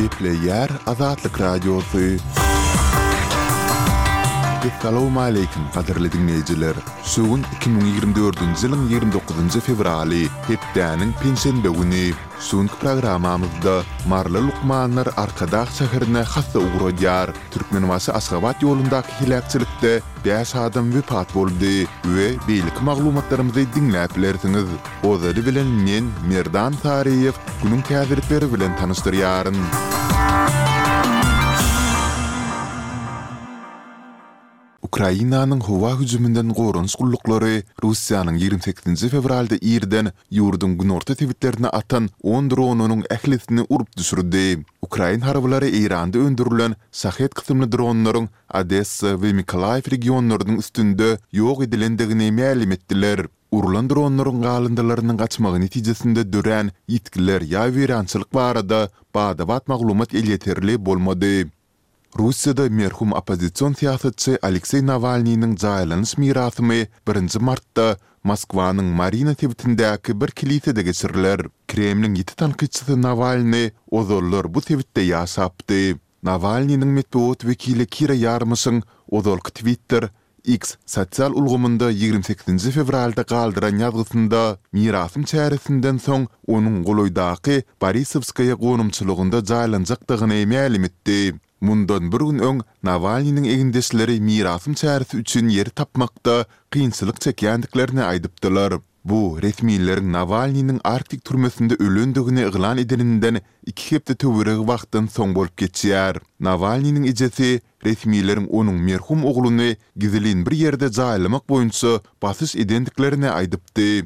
Gepleýär Azatlyk Radiosy. Salowmaleýkim, gadyrly diňleýjiler! Şu gün iki müň ýigrimi dördünji ýylyň ýigrimi dokuzynjy fewraly, hepdäniň penşenbe güni. Şu günki programmamyzda maryly lukmanlar Arkadag şäherine hassa ugradýar. Türkmenbaşy-Aşgabat ýolundaky heläkçilikde Bäş adam wepat boldy we beýleki maglumatlarymyzy diňläp bilersiňiz. Ozaly bilen men, Merdan Saryýew, günüň täzelikleri bilen tanyşdyrýaryn. Ukrainanyň howa hüjüminden goranyş gulluklary Russiýanyň ýigrimi sekizinji fewralda irden ýurduň günorta sebitlerine atan on dronynyň ählisini urup düşürdi. Ukrain harbylary Eýranda öndürilen Şahed kysymly dronlaryň Odessa we Mykolaýew regionlarynyň üstünde ýok edilendigini mälim etdiler. Urlan dronlaryň galyndylarynyň gaçmagy netijesinde dörän ýitgiler ýa weýrançylyk barada bada-bat maglumat elýeterli bolmady. Russiýada merhum oppozision syýasatçy Alekseý Nawalnynyň jaýlanyş mirasymy birinji martda Moskwanyň Marina sebitindäki bir kilisede geçiriler. Kremliň ýiti tankytçysy Nawalny ozallar bu sebitde ýaşapdy. Nawalnynyň metbugat wekili Kira Ýarmyşyň ozalky Twitter, X, sosial ulgamynda ýigrimi sekizinji fewralda galdyran ýazgysynda, mirasym çäresinden soň onuň golaýdaky Borisowskaýa gonamçylygynda jaýlanjakdygyny mälim etdi. Mundan bir gün öň Nawalnynyň egindeşleri mirasym çäresi üçin ýer tapmakda kynçylyk çekýändiklerini aýdypdylar. Bu, resmiler Nawalnynyň Arktik türmesinde ölendigini yglan edeninden iki hepde töweregi wagtdan soň bolup geçýär. Nawalnynyň ejesi resmileriň onuň merhum ogluny gizlin bir ýerde jaýlamak boýunça basyş edendiklerini aýdypdy.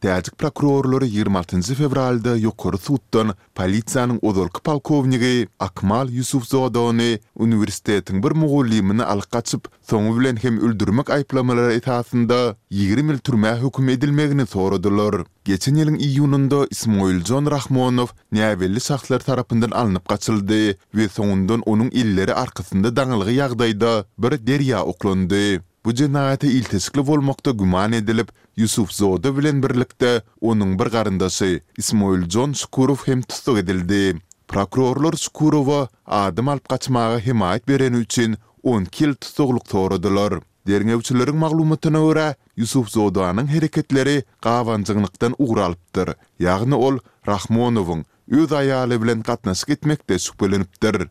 Täjik prokurorlary ýigrimi altynjy fewralda ýokary suddan Polisiýanyň ozalky polkownigi Akmal Ýusufzoda ony uniwersitetiň bir mugallymyny alyp gaçyp, soňy bilen hem öldürmek aýyplamalary esasynda ýigrimi ýyl türmä höküm edilmegini soradylar. Geçen ýylyň iýunynda Ismoiljon Rahmonow näbelli şahslar tarapyndan alnyp gaçyldy we soňundan onuň elleri arkasynda daňylgy ýagdaýda bir derýa oklandy. Bu jenaýata ilteşikli bolmakda güman edilip, Ýusufzoda bilen birlikde onuň bir garyndaşy Ismoiljon Şukurow hem tussag edildi. Prokurorlar Şukurowa adam alyp gaçmaga hemaýat bereni üçin on iki ýyl tussaglyk soradylar. Derňewçileriň maglumatyna görä, Ýusufzodanyň hereketleri gabanjyňlykdan ugur alypdyr, ýagny ol Rahmonowyň öz aýaly bilen gatnaşyk etmekde şübhelenipdir.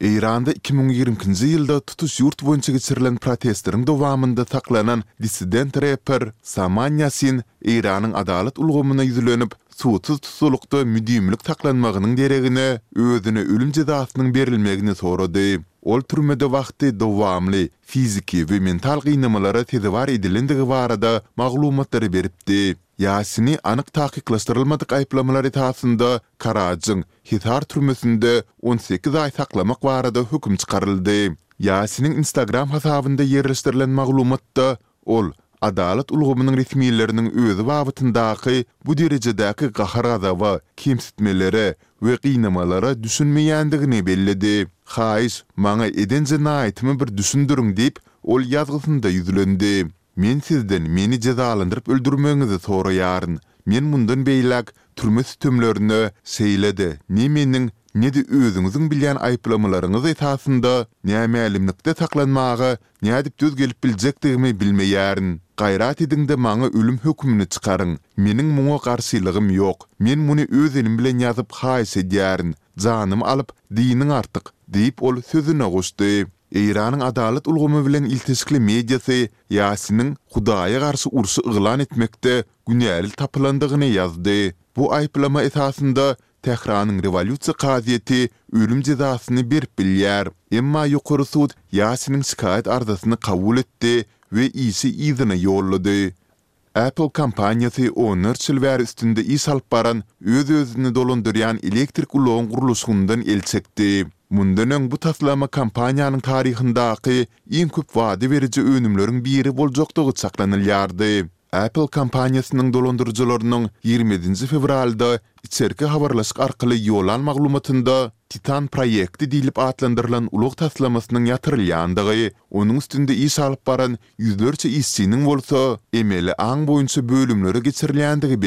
Eýranda iki müň ýigrimi ikinji ýylda tutuş ýurt boýunça geçirilen protestleriň dowamynda saklanan dissident repper Saman Ýasin Eýranyň adalat ulgamyna ýüzlenip, sudsyz tutlulykda müdimilik saklanmagynyň deregine, özüne ölüm jezasynyň berilmegini sorady. Ol türmede wagty dowamly fiziki we mental gynamalara sezewar edilendigi barada maglumatlary beripdi. Ýasini anyk takyklaşdyrylmadyk aýyplamalar esasynda Karajyň Hisar türmesinde on sekiz aý saklamak barada höküm çykaryldy. Ýasiniň Instagram hasabynda ýerleşdirilen maglumatda ol adalat ulgamynyň resmileriniň özi babatyndaky bu derejedäki gahar-gazaba, kemsitmelere we gynamalara düşünmeýändigini belledi. Haýyş, maňa eden jenaýatymy bir düşündiriň diýip, ol ýazgysynda ýüzlendi. Men sizden meni jezalandyryp öldürmegiňizi soraýaryn. Men mundan beýläk türme sütemlerine şeýle-de ne meniň, ne-de özüňiziň bilýän aýyplamalaryňyz esasynda nämälimlikde saklanmaga nädip döz gelip biljekdigimi bilmeýärin. Gaýrat ediň-de maňa ölüm hökümini çykaryň. Meniň muňa garşylygym ýok. Men muny öz elim bilen ýazyp haýyş edýärin. Janymy alyp, dynyň artyk, diýip ol sözüne goşdy. Eýranyň adalat ulgamy bilen ilteşikli mediasy Ýasiniň Hudaýa garşy urşy yglan etmekde günäli tapylandygyny ýazdy. Bu aýyplama esasynda Tähranyň rewolýusiýa kazyýeti ölüm jezasyny berip bilýär. Emma ýokary sud Ýasiniň şikaýat arzasyny kabul etdi we işi yzyna ýollady. Apple kompaniýasy onlarça ýyl bäri üstünde iş alyp baran öz-özüni dolandyrýan elektrik ulagyň gurluşygyndan el çekdi. Mundan öň bu taslama kompaniýanyň taryhyndaky iň köp wada beriji önümleriň biri boljakdygy çaklanylýardy. Apple kompaniýasynyň dolandyryjylarynyň ýigrimi ýedinji fewralda içerki habarlaşyk arkaly ýollan maglumatynda Titan proýekti diýlip atlandyrylan ulag taslamasynyň ýatyrylýandygy, onuň üstünde iş alyp baran ýüzlerçe işçiniň bolsa emeli aň boýunça bölümlere geçirilýändigi belli.